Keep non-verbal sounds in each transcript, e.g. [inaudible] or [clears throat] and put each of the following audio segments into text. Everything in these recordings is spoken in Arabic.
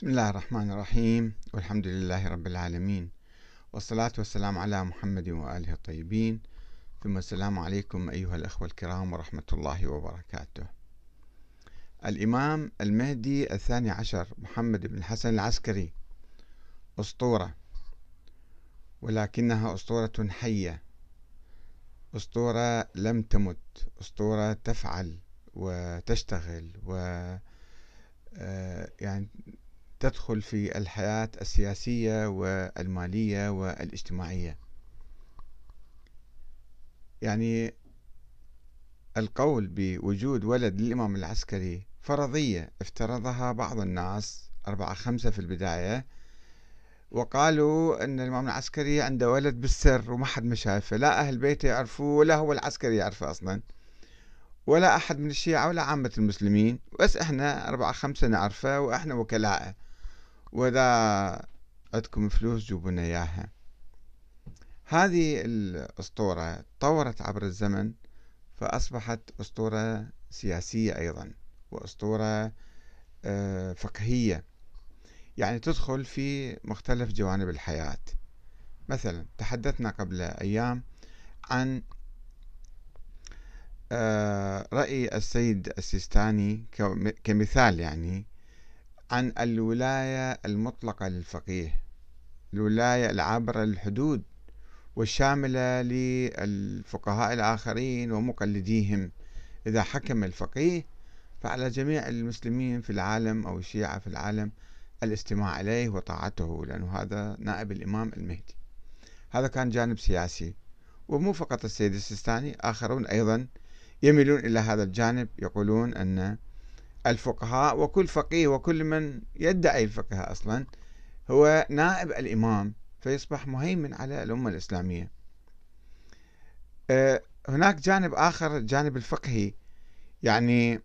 بسم الله الرحمن الرحيم والحمد لله رب العالمين والصلاة والسلام على محمد وآله الطيبين. ثم السلام عليكم أيها الأخوة الكرام ورحمة الله وبركاته. الإمام المهدي الثاني عشر محمد بن الحسن العسكري أسطورة ولكنها أسطورة حية أسطورة لم تمت أسطورة تفعل وتشتغل و آه، يعني تدخل في الحياة السياسية والمالية والاجتماعية. يعني القول بوجود ولد للإمام العسكري فرضية افترضها بعض الناس أربعة خمسة في البداية وقالوا أن الإمام العسكري عنده ولد بالسر وما حد ما شايفه لا أهل بيته يعرفوه ولا هو العسكري يعرفه أصلا ولا أحد من الشيعة ولا عامة المسلمين بس إحنا أربعة خمسة نعرفه وإحنا وكلاءه وإذا عندكم فلوس جيبوا لنا إياها. هذه الأسطورة طورت عبر الزمن فأصبحت أسطورة سياسية أيضا وأسطورة آه، فقهية. يعني تدخل في مختلف جوانب الحياة. مثلا تحدثنا قبل أيام عن آه، رأي السيد السيستاني كمثال يعني عن الولاية المطلقة للفقيه الولاية العابرة للحدود والشاملة للفقهاء الآخرين ومقلديهم. إذا حكم الفقيه فعلى جميع المسلمين في العالم أو الشيعة في العالم الاستماع إليه وطاعته لأنه هذا نائب الإمام المهدي. هذا كان جانب سياسي. ومو فقط السيد السيستاني آخرون أيضا يميلون إلى هذا الجانب يقولون أن الفقهاء وكل فقيه وكل من يدعي الفقه أصلا هو نائب الإمام فيصبح مهيمن على الأمة الإسلامية. أه، هناك جانب آخر الجانب الفقهي. يعني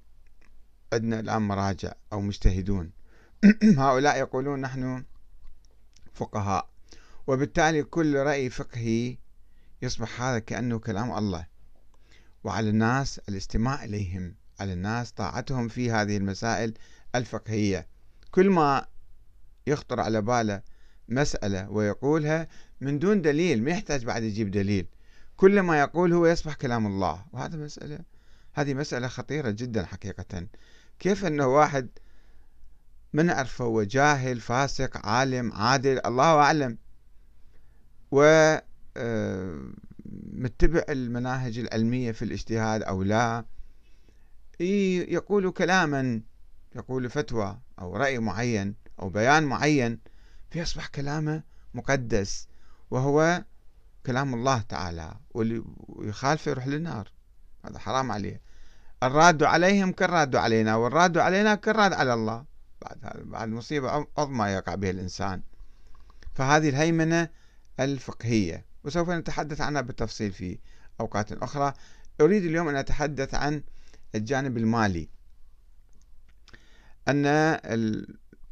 عندنا الآن مراجع أو مجتهدون. [clears throat] هؤلاء يقولون نحن فقهاء وبالتالي كل رأي فقهي يصبح هذا كأنه كلام الله وعلى الناس الاستماع إليهم. على الناس طاعتهم في هذه المسائل الفقهية. كل ما يخطر على باله مسألة ويقولها من دون دليل ما يحتاج بعد يجيب دليل. كل ما يقول هو يصبح كلام الله. وهذا مسألة هذه مسألة خطيرة جدا حقيقة. كيف أنه واحد من نعرفه هو جاهل فاسق عالم عادل الله أعلم. و آه، متبع المناهج العلمية في الاجتهاد أو لا. يقول كلاما يقول فتوى أو رأي معين أو بيان معين فيصبح كلامه مقدس وهو كلام الله تعالى واللي يخالفه يروح للنار. هذا حرام عليه. الراد عليهم كالراد علينا والراد علينا كالراد على الله. بعد بعد مصيبة عظمى يقع بها الإنسان. فهذه الهيمنة الفقهية وسوف نتحدث عنها بالتفصيل في أوقات أخرى. أريد اليوم أن أتحدث عن الجانب المالي. أن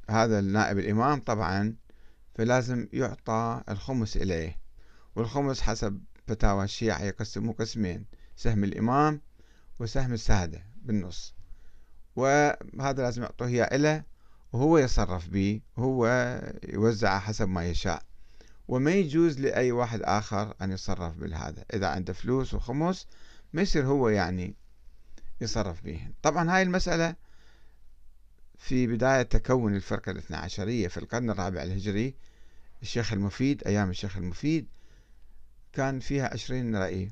هذا النائب الإمام طبعا فلازم يعطى الخمس إليه والخمس حسب فتاوى الشيعة يقسموا قسمين سهم الإمام وسهم السادة بالنص. وهذا لازم يعطوه إياه إله وهو يتصرف به وهو يوزعه حسب ما يشاء. وما يجوز لأي واحد آخر أن يتصرف بالهذا. إذا عنده فلوس وخمس ما يصير هو يعني يصرف به طبعا هاي المسألة في بداية تكون الفرقة الاثنى عشرية في القرن الرابع الهجري الشيخ المفيد أيام الشيخ المفيد كان فيها عشرين رأي.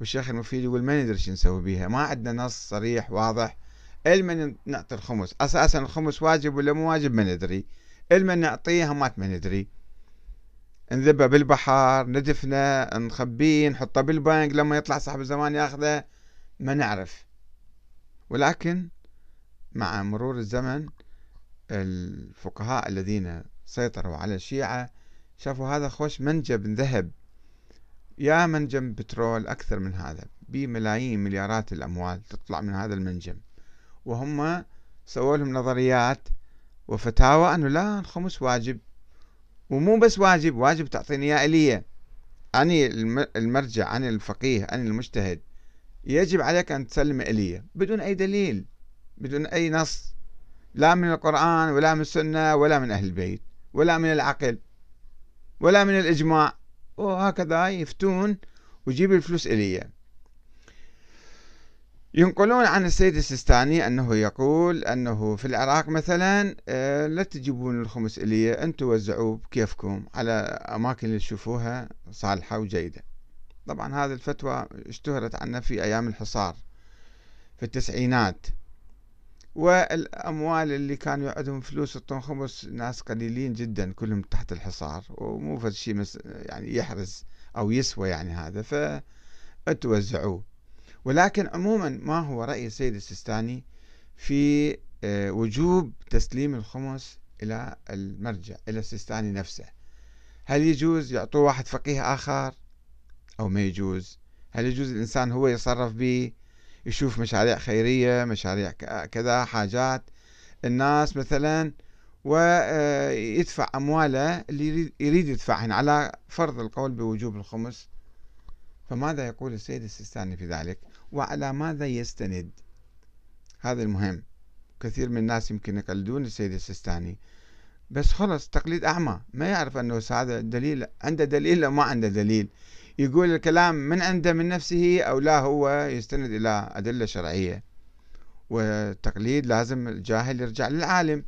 والشيخ المفيد يقول ما ندري شو نسوي بيها ما عندنا نص صريح واضح. المن نعطي الخمس؟ أساسا الخمس واجب ولا مو واجب ما ندري. المن نعطيه ما ندري. نذبه بالبحر ندفنه نخبيه نحطه بالبنك لما يطلع صاحب الزمان ياخذه ما نعرف. ولكن مع مرور الزمن الفقهاء الذين سيطروا على الشيعة شافوا هذا خوش منجم ذهب. يا منجم بترول أكثر من هذا بملايين مليارات الأموال تطلع من هذا المنجم. وهم سووا لهم نظريات وفتاوى أنه لا الخمس واجب. ومو بس واجب واجب تعطيني إياه إليه. أني المرجع أني الفقيه أني المجتهد. يجب عليك أن تسلم إلي بدون أي دليل بدون أي نص لا من القرآن ولا من السنة ولا من أهل البيت ولا من العقل ولا من الإجماع. وهكذا يفتون ويجيب الفلوس إليه. ينقلون عن السيد السيستاني أنه يقول أنه في العراق مثلا آه، لا تجيبون الخمس إلي أنتم وزعوه بكيفكم على أماكن اللي تشوفوها صالحة وجيدة. طبعا هذه الفتوى اشتهرت عنا في أيام الحصار في التسعينات. والأموال اللي كانوا يعدهم فلوس يعطون خمس ناس قليلين جدا كلهم تحت الحصار ومو فد شيء يعني يحرز أو يسوى يعني هذا فتوزعوه ولكن عموما ما هو رأي السيد السيستاني في آه، وجوب تسليم الخمس إلى المرجع إلى السيستاني نفسه. هل يجوز يعطوه واحد فقيه آخر؟ أو ما يجوز. هل يجوز الإنسان هو يتصرف به يشوف مشاريع خيرية مشاريع كذا حاجات. الناس مثلا ويدفع آه، أمواله اللي يريد يدفعهن على فرض القول بوجوب الخمس. فماذا يقول السيد السيستاني في ذلك؟ وعلى ماذا يستند؟ هذا المهم. كثير من الناس يمكن يقلدون السيد السيستاني. بس خلص تقليد أعمى. ما يعرف أنه هذا دليل عنده دليل أو ما عنده دليل. يقول الكلام من عنده من نفسه أو لا هو يستند إلى أدلة شرعية. والتقليد لازم الجاهل يرجع للعالم.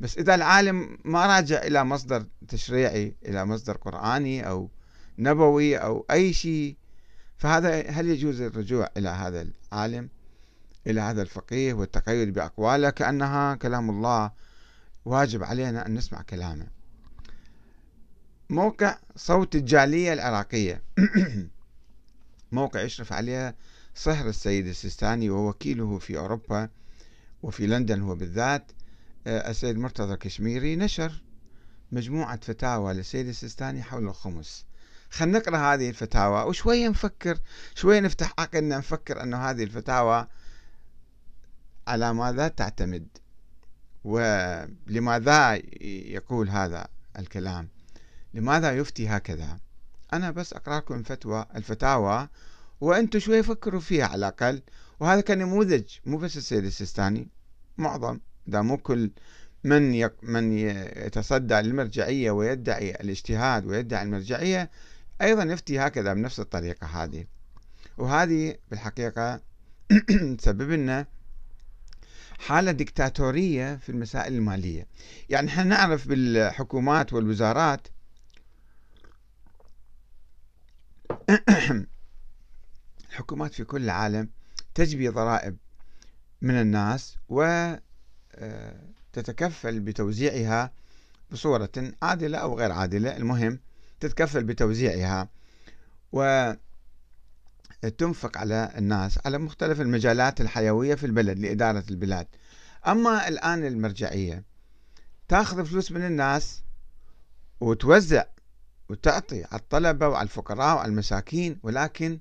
بس إذا العالم ما راجع إلى مصدر تشريعي إلى مصدر قرآني أو نبوي أو أي شيء فهذا هل يجوز الرجوع إلى هذا العالم إلى هذا الفقيه والتقيد بأقواله؟ كأنها كلام الله واجب علينا أن نسمع كلامه. موقع صوت الجالية العراقية. [clears throat] موقع يشرف عليه صهر السيد السيستاني ووكيله في أوروبا وفي لندن هو بالذات. آه، السيد مرتضى الكشميري نشر مجموعة فتاوى للسيد السيستاني حول الخمس. خلينا نقرأ هذه الفتاوى وشويه نفكر شوية نفتح عقلنا نفكر أنه هذه الفتاوى على ماذا تعتمد؟ ولماذا يقول هذا الكلام؟ لماذا يفتي هكذا؟ أنا بس أقرأ لكم الفتوى الفتاوى وأنتم شوي فكروا فيها على الأقل. وهذا كنموذج مو بس السيد السيستاني معظم. إذا مو كل من يق من يتصدى للمرجعية ويدعي الاجتهاد ويدعي المرجعية أيضا يفتي هكذا بنفس الطريقة هذه. وهذه بالحقيقة [clears throat] تسبب لنا حالة ديكتاتورية في المسائل المالية. يعني إحنا نعرف بالحكومات والوزارات [coughs] الحكومات في كل العالم تجبي ضرائب من الناس وتتكفل آه، بتوزيعها بصورة عادلة أو غير عادلة. المهم تتكفل بتوزيعها وتنفق على الناس على مختلف المجالات الحيوية في البلد لإدارة البلاد. أما الآن المرجعية تأخذ فلوس من الناس وتوزع وتعطي على الطلبة وعلى الفقراء وعلى المساكين ولكن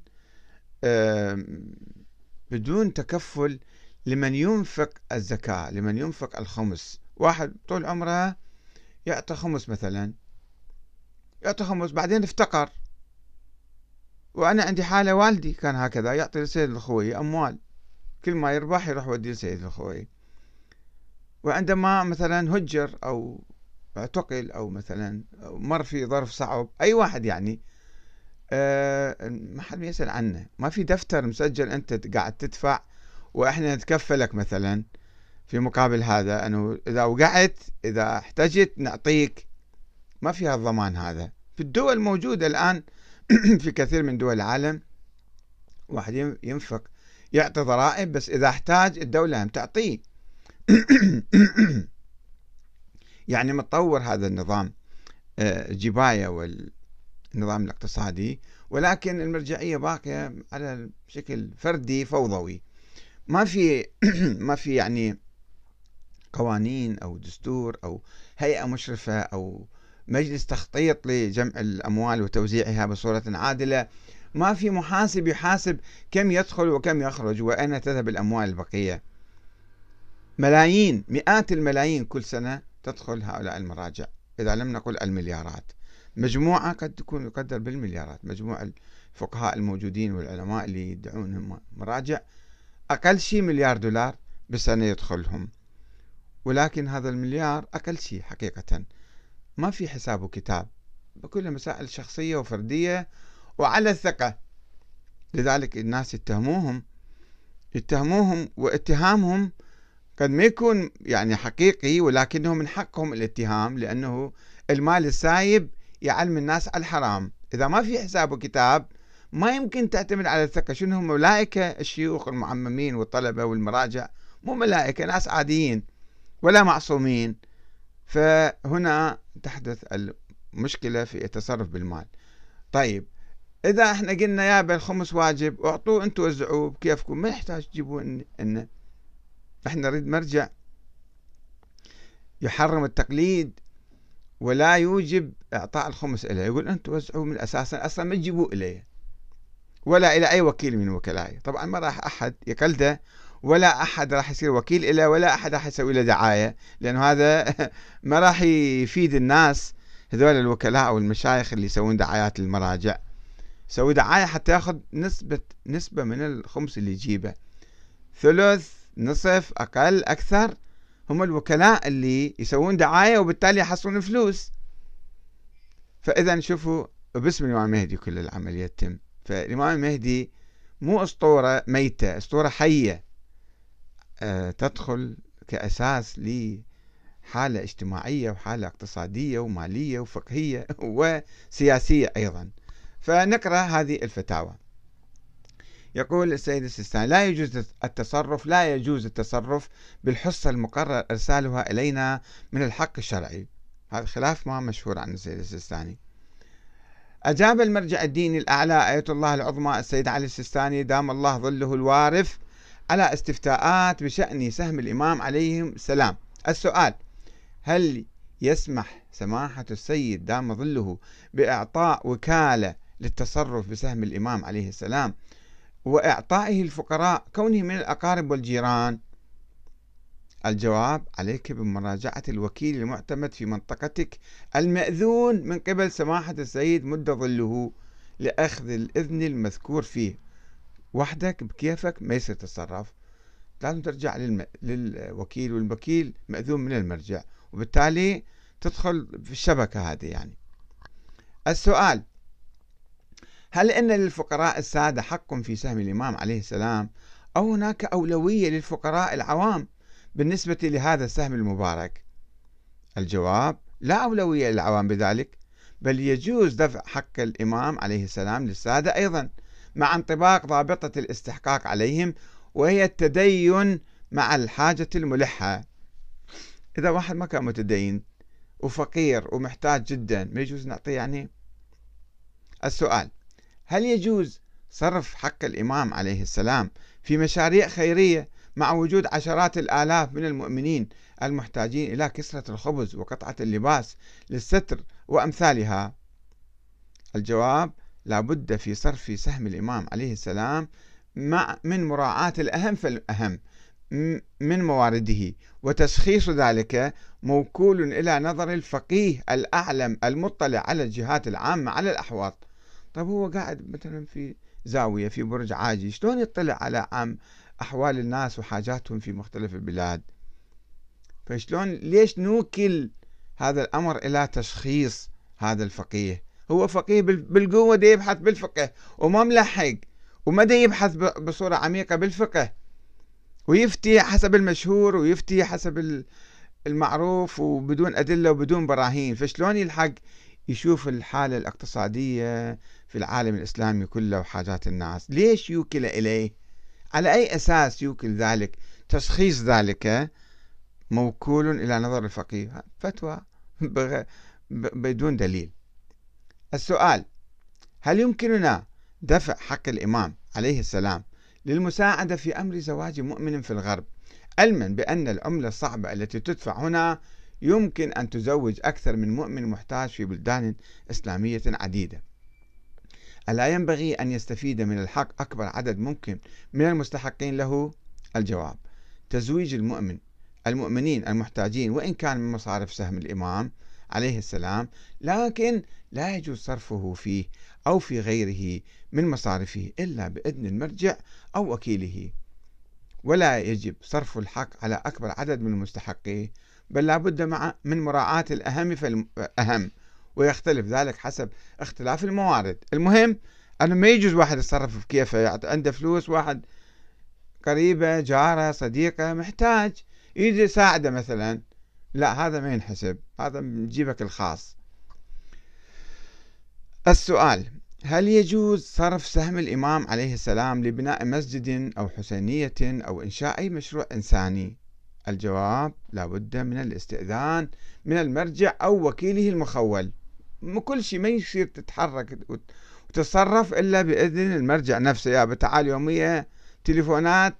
بدون تكفل لمن ينفق الزكاة لمن ينفق الخمس. واحد طول عمره يعطي خمس مثلا. يعطي خمس بعدين افتقر. وأنا عندي حالة والدي كان هكذا يعطي لسيد الخوي أموال. كل ما يربح يروح يودي لسيد الخوي وعندما مثلا هجر أو اعتقل أو مثلا مر في ظرف صعب أي واحد يعني أه ما حد يسأل عنه. ما في دفتر مسجل أنت قاعد تدفع وإحنا نتكفلك مثلا في مقابل هذا. أنه إذا وقعت إذا احتجت نعطيك. ما فيها الضمان هذا. في الدول موجودة الآن [clears throat] في كثير من دول العالم واحد ينفق يعطي ضرائب بس إذا احتاج الدولة هم تعطيه. [clears throat] يعني متطور هذا النظام آه، والنظام الاقتصادي ولكن المرجعية باقية على شكل فردي فوضوي. ما في [clears throat] ما في يعني قوانين أو دستور أو هيئة مشرفة أو مجلس تخطيط لجمع الأموال وتوزيعها بصورة عادلة. ما في محاسب يحاسب كم يدخل وكم يخرج وأين تذهب الأموال البقية. ملايين مئات الملايين كل سنة تدخل هؤلاء المراجع. إذا لم نقل المليارات مجموعة قد تكون يقدر بالمليارات. مجموع الفقهاء الموجودين والعلماء اللي يدعون مراجع أقل شيء مليار دولار بالسنة يدخلهم. ولكن هذا المليار أقل شيء حقيقة. ما في حساب وكتاب كلها مسائل شخصية وفردية وعلى الثقة. لذلك الناس يتهموهم يتهموهم واتهامهم قد ما يكون يعني حقيقي ولكنه من حقهم الاتهام لأنه المال السايب يعلم الناس على الحرام. إذا ما في حساب وكتاب ما يمكن تعتمد على الثقة. شنو هم؟ ملائكة الشيوخ المعممين والطلبة والمراجع. مو ملائكة ناس عاديين ولا معصومين. فهنا تحدث المشكلة في التصرف بالمال. طيب إذا إحنا قلنا يا الخمس واجب أعطوه أنتم وزعوه بكيفكم ما يحتاج تجيبوا إن إحنا نريد مرجع يحرم التقليد ولا يوجب إعطاء الخمس إليه. يقول أنتم وزعوه من أساسا أصلا ما تجيبوه الي ولا إلى أي وكيل من وكلائي طبعا ما راح أحد يقلده ولا أحد راح يصير وكيل له ولا أحد راح يسوي له دعاية لأنه هذا [laughs] ما راح يفيد الناس هذول الوكلاء أو المشايخ اللي يسوون دعايات للمراجع. يسوي دعاية حتى ياخذ نسبة نسبة من الخمس اللي يجيبه. ثلث نصف أقل أكثر. هم الوكلاء اللي يسوون دعاية وبالتالي يحصلون فلوس. فإذا شوفوا باسم الإمام المهدي كل العملية تتم فالإمام المهدي مو أسطورة ميتة أسطورة حية. آه، تدخل كأساس لحالة اجتماعية وحالة اقتصادية ومالية وفقهية [laughs] وسياسية أيضا. فنقرأ هذه الفتاوى. يقول السيد السيستاني لا يجوز التصرف لا يجوز التصرف بالحصة المقرر إرسالها إلينا من الحق الشرعي. هذا خلاف ما مشهور عن السيد السيستاني. أجاب المرجع الديني الأعلى آية الله العظمى السيد علي السيستاني دام الله ظله الوارث على استفتاءات بشأن سهم الإمام عليه السلام. السؤال هل يسمح سماحة السيد دام ظله بإعطاء وكالة للتصرف بسهم الإمام عليه السلام وإعطائه الفقراء كونه من الأقارب والجيران. الجواب عليك بمراجعة الوكيل المعتمد في منطقتك المأذون من قبل سماحة السيد مد ظله لأخذ الإذن المذكور فيه. وحدك بكيفك ما يصير تتصرف لازم ترجع للم... للوكيل والوكيل مأذون من المرجع وبالتالي تدخل في الشبكة هذه يعني. السؤال هل أن للفقراء السادة حق في سهم الإمام عليه السلام أو هناك أولوية للفقراء العوام بالنسبة لهذا السهم المبارك؟ الجواب لا أولوية للعوام بذلك بل يجوز دفع حق الإمام عليه السلام للسادة أيضا مع انطباق ضابطة الاستحقاق عليهم وهي التدين مع الحاجة الملحة. إذا واحد ما كان متدين وفقير ومحتاج جدا ما يجوز نعطيه يعني؟ السؤال هل يجوز صرف حق الإمام عليه السلام في مشاريع خيرية مع وجود عشرات الآلاف من المؤمنين المحتاجين إلى كسرة الخبز وقطعة اللباس للستر وأمثالها؟ الجواب لابد في صرف سهم الإمام عليه السلام مع من مراعاة الأهم فالأهم من موارده وتشخيص ذلك موكول إلى نظر الفقيه الأعلم المطلع على الجهات العامة على الأحواض. طيب هو قاعد مثلا في زاوية في برج عاجي شلون يطلع على عام أحوال الناس وحاجاتهم في مختلف البلاد؟ فشلون ليش نوكل هذا الأمر إلى تشخيص هذا الفقيه؟ هو فقيه بالقوة دي يبحث بالفقه وما ملحق وما دي يبحث بصورة عميقة بالفقه. ويفتي حسب المشهور ويفتي حسب المعروف وبدون أدلة وبدون براهين. فشلون يلحق يشوف الحالة الاقتصادية في العالم الإسلامي كله وحاجات الناس. ليش يوكل إليه؟ على أي أساس يوكل ذلك؟ تشخيص ذلك موكول إلى نظر الفقيه. فتوى [laughs] بدون دليل. السؤال هل يمكننا دفع حق الإمام عليه السلام للمساعدة في أمر زواج مؤمن في الغرب؟ علما بأن العملة الصعبة التي تدفع هنا يمكن أن تزوج أكثر من مؤمن محتاج في بلدان إسلامية عديدة. ألا ينبغي أن يستفيد من الحق أكبر عدد ممكن من المستحقين له؟ الجواب تزويج المؤمن المؤمنين المحتاجين وإن كان من مصارف سهم الإمام عليه السلام لكن لا يجوز صرفه فيه أو في غيره من مصارفه إلا بإذن المرجع أو وكيله. ولا يجب صرف الحق على أكبر عدد من المستحقيه بل لابد مع من مراعاة الأهم فالأهم ويختلف ذلك حسب اختلاف الموارد. المهم أنه ما يجوز واحد يتصرف بكيفه عنده فلوس واحد قريبة جارة صديقة محتاج يجي يساعده مثلا. لا هذا ما ينحسب. هذا نجيبك الخاص. السؤال هل يجوز صرف سهم الإمام عليه السلام لبناء مسجد أو حسينية أو إنشاء أي مشروع إنساني؟ الجواب لابد من الاستئذان من المرجع أو وكيله المخول. كل شيء ما يصير تتحرك وتتصرف إلا بإذن المرجع نفسه. يا بتعال يومية تليفونات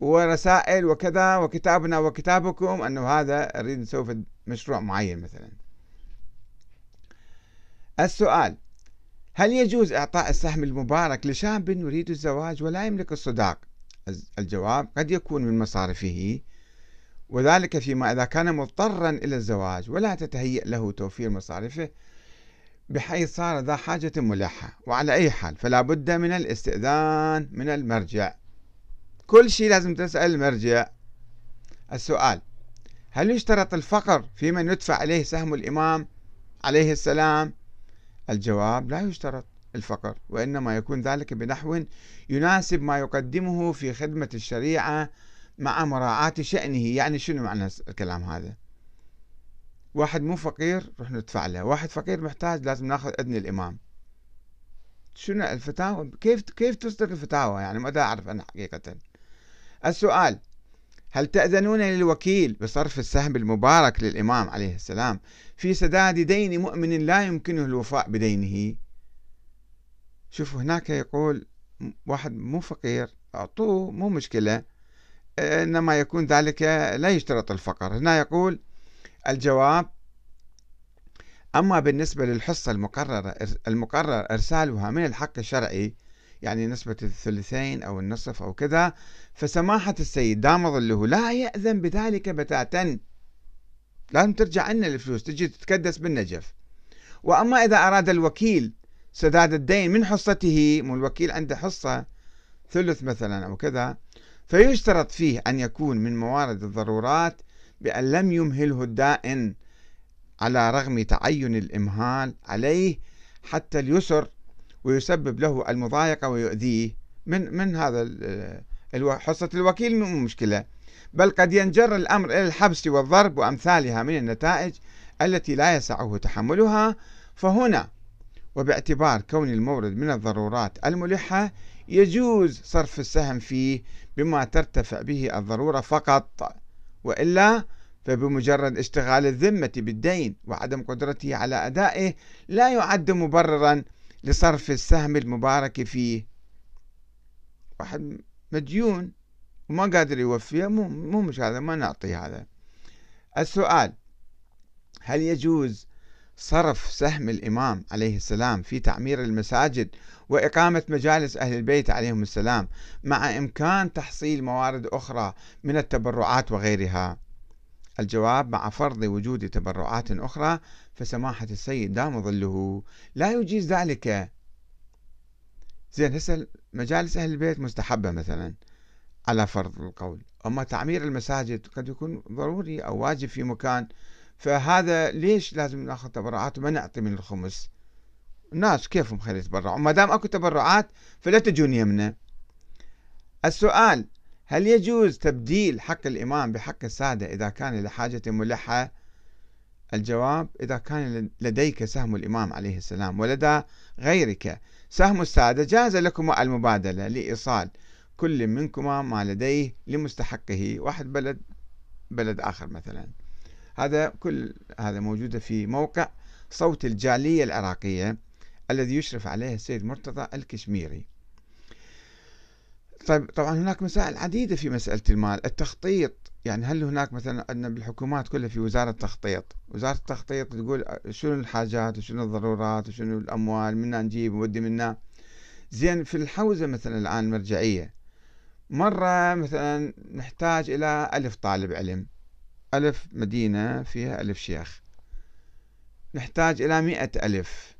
ورسائل وكذا وكتابنا وكتابكم أنه هذا أريد نسوي مشروع معين مثلا. السؤال هل يجوز إعطاء السهم المبارك لشاب يريد الزواج ولا يملك الصداق؟ الجواب قد يكون من مصارفه. وذلك فيما إذا كان مضطرا إلى الزواج ولا تتهيأ له توفير مصارفه بحيث صار ذا حاجة ملحة وعلى أي حال فلا بد من الاستئذان من المرجع. كل شيء لازم تسأل المرجع. السؤال هل يشترط الفقر في من يدفع عليه سهم الإمام عليه السلام؟ الجواب لا يشترط الفقر وإنما يكون ذلك بنحو يناسب ما يقدمه في خدمة الشريعة مع مراعاة شأنه. يعني شنو معنى الكلام هذا؟ واحد مو فقير رح ندفع له. واحد فقير محتاج لازم ناخذ أذن الإمام. شنو الفتاوى؟ كيف كيف تصدر الفتاوى؟ يعني ماذا أعرف أنا حقيقة. السؤال هل تأذنون للوكيل بصرف السهم المبارك للإمام عليه السلام؟ في سداد دين مؤمن لا يمكنه الوفاء بدينه. شوفوا هناك يقول واحد مو فقير أعطوه مو مشكلة. إنما يكون ذلك لا يشترط الفقر. هنا يقول الجواب أما بالنسبة للحصة المقررة المقرر إرسالها من الحق الشرعي يعني نسبة الثلثين أو النصف أو كذا فسماحة السيد دام ظله لا يأذن بذلك بتاتا. لازم ترجع عنا الفلوس تجي تتكدس بالنجف. وأما إذا أراد الوكيل سداد الدين من حصته مو الوكيل عنده حصة ثلث مثلا أو كذا فيشترط فيه أن يكون من موارد الضرورات بأن لم يمهله الدائن على رغم تعين الإمهال عليه حتى اليسر ويسبب له المضايقة ويؤذيه. من من هذا حصة الوكيل مو مشكلة بل قد ينجر الأمر إلى الحبس والضرب وأمثالها من النتائج التي لا يسعه تحملها. فهنا وباعتبار كون المورد من الضرورات الملحة يجوز صرف السهم فيه بما ترتفع به الضرورة فقط وإلا فبمجرد اشتغال الذمة بالدين وعدم قدرته على أدائه لا يعد مبررا لصرف السهم المبارك فيه. واحد مديون وما قادر يوفيه مو مش هذا ما نعطيه هذا. السؤال هل يجوز صرف سهم الإمام عليه السلام في تعمير المساجد وإقامة مجالس أهل البيت عليهم السلام مع إمكان تحصيل موارد أخرى من التبرعات وغيرها. الجواب مع فرض وجود تبرعات أخرى فسماحة السيد دام ظله. لا يجيز ذلك. زين هسه مجالس أهل البيت مستحبة مثلا على فرض القول. أما تعمير المساجد قد يكون ضروري أو واجب في مكان فهذا ليش لازم ناخذ تبرعات وما نعطي من الخمس؟ الناس كيفهم خير يتبرعوا؟ ما دام أكو تبرعات فلا تجون يمنا السؤال هل يجوز تبديل حق الإمام بحق السادة إذا كان لحاجة ملحة؟ الجواب إذا كان لديك سهم الإمام عليه السلام ولدى غيرك سهم السادة جاز لكما المبادلة لإيصال كل منكما ما لديه لمستحقه واحد بلد بلد آخر مثلا. هذا كل هذا موجودة في موقع صوت الجالية العراقية الذي يشرف عليه السيد مرتضى الكشميري. طيب طبعا هناك مسائل عديدة في مسألة المال التخطيط. يعني هل هناك مثلا عندنا بالحكومات كلها في وزارة التخطيط؟ وزارة التخطيط تقول شنو الحاجات وشنو الضرورات وشنو الأموال منا نجيب ونودي منا. زين في الحوزة مثلا الآن المرجعية مرة مثلا نحتاج إلى ألف طالب علم. ألف مدينة فيها ألف شيخ. نحتاج إلى مئة ألف.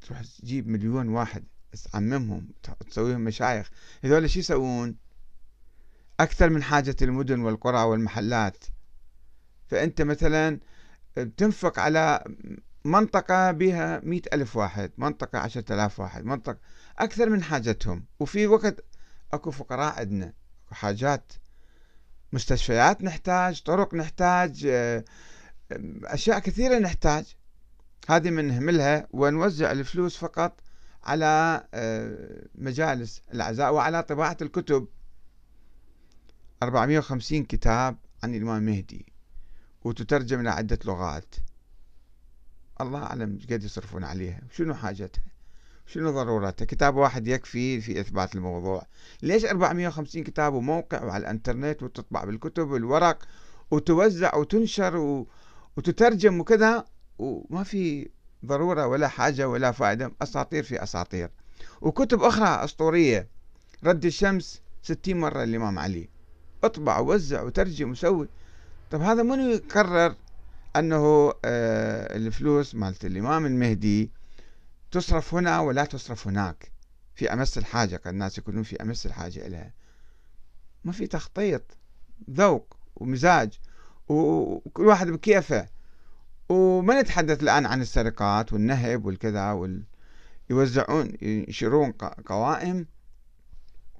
تروح تجيب مليون واحد تعممهم تسويهم مشايخ. هذول شو يسوون؟ أكثر من حاجة المدن والقرى والمحلات. فأنت مثلا بتنفق على منطقة بها مئة ألف واحد منطقة عشرة آلاف واحد منطقة أكثر من حاجتهم. وفي وقت أكو فقراء عندنا حاجات مستشفيات نحتاج طرق نحتاج آه، أشياء كثيرة نحتاج. هذه من نهملها ونوزع الفلوس فقط على آه، مجالس العزاء وعلى طباعة الكتب. 450 كتاب عن الإمام المهدي وتترجم إلى عدة لغات. الله أعلم قد يصرفون عليها شنو حاجتها؟ شنو ضرورتها كتاب واحد يكفي في إثبات الموضوع. ليش 450 كتاب وموقع وعلى الإنترنت وتطبع بالكتب والورق وتوزع وتنشر و... وتترجم وكذا وما في ضرورة ولا حاجة ولا فائدة؟ أساطير في أساطير. وكتب أخرى أسطورية. رد الشمس ستين مرة الإمام علي. اطبع ووزع وترجم وسوي. طب هذا منو يقرر أنه آه الفلوس مالت الإمام المهدي تصرف هنا ولا تصرف هناك. في أمس الحاجة قد الناس يكونون في أمس الحاجة إليها ما في تخطيط ذوق ومزاج وكل واحد بكيفه. وما نتحدث الآن عن السرقات والنهب والكذا وال... يوزعون ينشرون قوائم.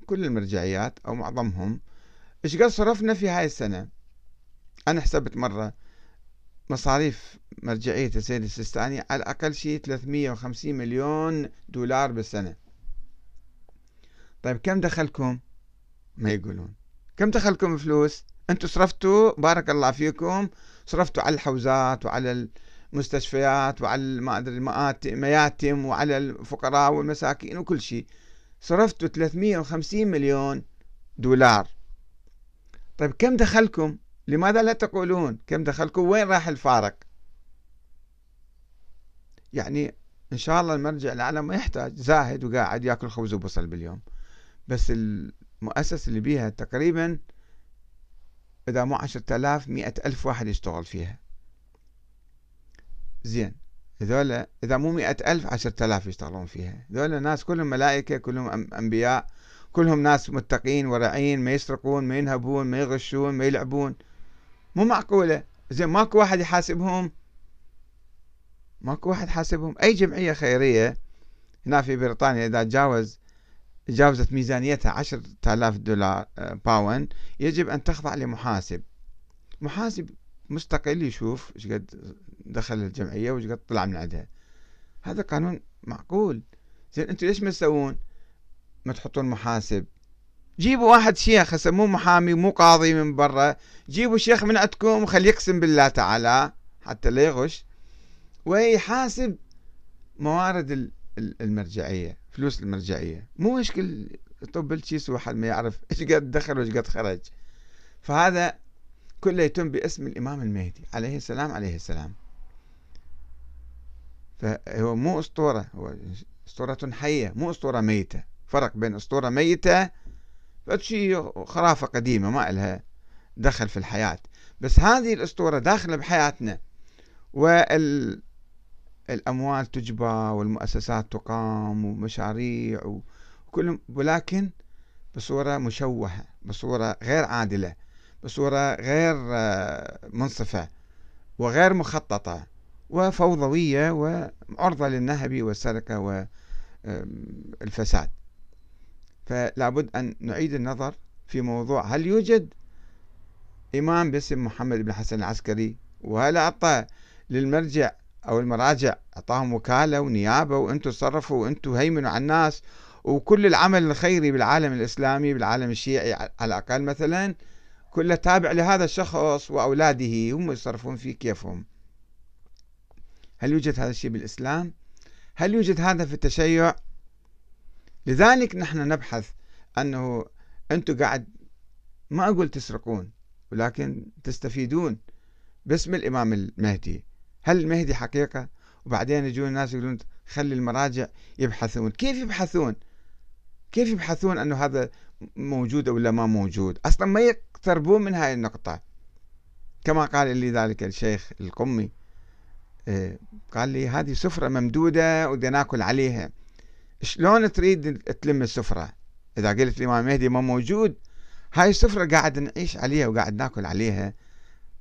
كل المرجعيات أو معظمهم إيش قد صرفنا في هاي السنة؟ أنا حسبت مرة مصاريف مرجعية السيد السيستاني على الأقل شيء 350 مليون دولار بالسنة. طيب كم دخلكم؟ ما يقولون. كم دخلكم فلوس؟ أنتم صرفتوا بارك الله فيكم صرفتوا على الحوزات وعلى المستشفيات وعلى ما أدري المياتم وعلى الفقراء والمساكين وكل شيء. صرفتوا 350 مليون دولار. طيب كم دخلكم؟ لماذا لا تقولون؟ كم دخلكم؟ وين راح الفارق؟ يعني إن شاء الله المرجع الأعلى ما يحتاج زاهد وقاعد ياكل خبز وبصل باليوم. بس المؤسسة اللي بيها تقريبا إذا مو عشرة آلاف مئة ألف واحد يشتغل فيها. زين. هذول إذا مو مئة ألف عشرة آلاف يشتغلون فيها. هذول ناس كلهم ملائكة كلهم أنبياء كلهم ناس متقين ورعين ما يسرقون ما ينهبون ما يغشون ما يلعبون. مو معقولة. زين ماكو واحد يحاسبهم ماكو واحد حاسبهم. أي جمعية خيرية هنا في بريطانيا إذا تجاوز تجاوزت ميزانيتها عشرة آلاف دولار آه، باوند يجب أن تخضع لمحاسب. محاسب مستقل يشوف إيش قد دخل الجمعية وإيش قد طلع من عندها. هذا قانون معقول. زين أنتم ليش ما تسوون؟ ما تحطون محاسب. جيبوا واحد شيخ هسه مو محامي مو قاضي من برا. جيبوا شيخ من عندكم وخليه يقسم بالله تعالى حتى لا يغش. ويحاسب موارد المرجعية فلوس المرجعية. مو مشكل طب الكيس واحد ما يعرف [laughs] إيش قد دخل وإيش قد خرج. فهذا كله يتم باسم الإمام المهدي عليه السلام عليه السلام. فهو مو أسطورة هو أسطورة حية مو أسطورة ميتة. فرق بين أسطورة ميتة فشي خرافة قديمة ما إلها دخل في الحياة. بس هذه الأسطورة داخلة بحياتنا. وال الأموال تجبى والمؤسسات تقام ومشاريع وكل ولكن بصورة مشوهة بصورة غير عادلة بصورة غير آه، منصفة وغير مخططة وفوضوية وعرضة للنهب والسرقة والفساد فلا بد أن نعيد النظر في موضوع هل يوجد إمام باسم محمد بن حسن العسكري؟ وهل أعطى للمرجع أو المراجع أعطاهم وكالة ونيابة وأنتم تصرفوا وأنتم هيمنوا على الناس وكل العمل الخيري بالعالم الإسلامي بالعالم الشيعي على الأقل مثلا كله تابع لهذا الشخص وأولاده هم يصرفون فيه كيفهم هل يوجد هذا الشيء بالإسلام؟ هل يوجد هذا في التشيع؟ لذلك نحن نبحث أنه أنتم قاعد ما أقول تسرقون ولكن تستفيدون باسم الإمام المهدي هل المهدي حقيقة؟ وبعدين يجون الناس يقولون خلي المراجع يبحثون. كيف يبحثون؟ كيف يبحثون أنه هذا موجود ولا ما موجود؟ أصلا ما يقتربون من هاي النقطة. كما قال لي ذلك الشيخ القمي إيه، قال لي هذه سفرة ممدودة ودنا ناكل عليها. شلون تريد تلم السفرة؟ إذا قلت الإمام المهدي ما موجود هاي السفرة قاعد نعيش عليها وقاعد ناكل عليها.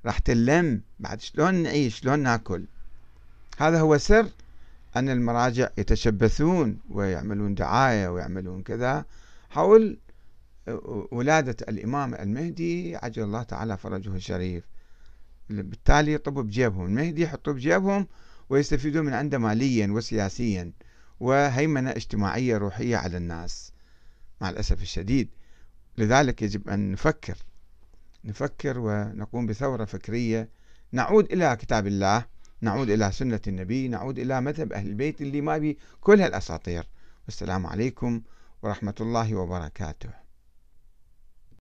راح تلم بعد شلون نعيش شلون ناكل. هذا هو سر أن المراجع يتشبثون ويعملون دعاية ويعملون كذا حول ولادة الإمام المهدي عجل الله تعالى فرجه الشريف. بالتالي يطبوا بجيبهم المهدي يحطوا بجيبهم ويستفيدون من عنده ماليا وسياسيا وهيمنة اجتماعية روحية على الناس. مع الأسف الشديد لذلك يجب أن نفكر نفكر ونقوم بثورة فكرية. نعود إلى كتاب الله نعود إلى سنة النبي نعود إلى مذهب أهل البيت اللي ما بي كل هالأساطير. والسلام عليكم ورحمة الله وبركاته.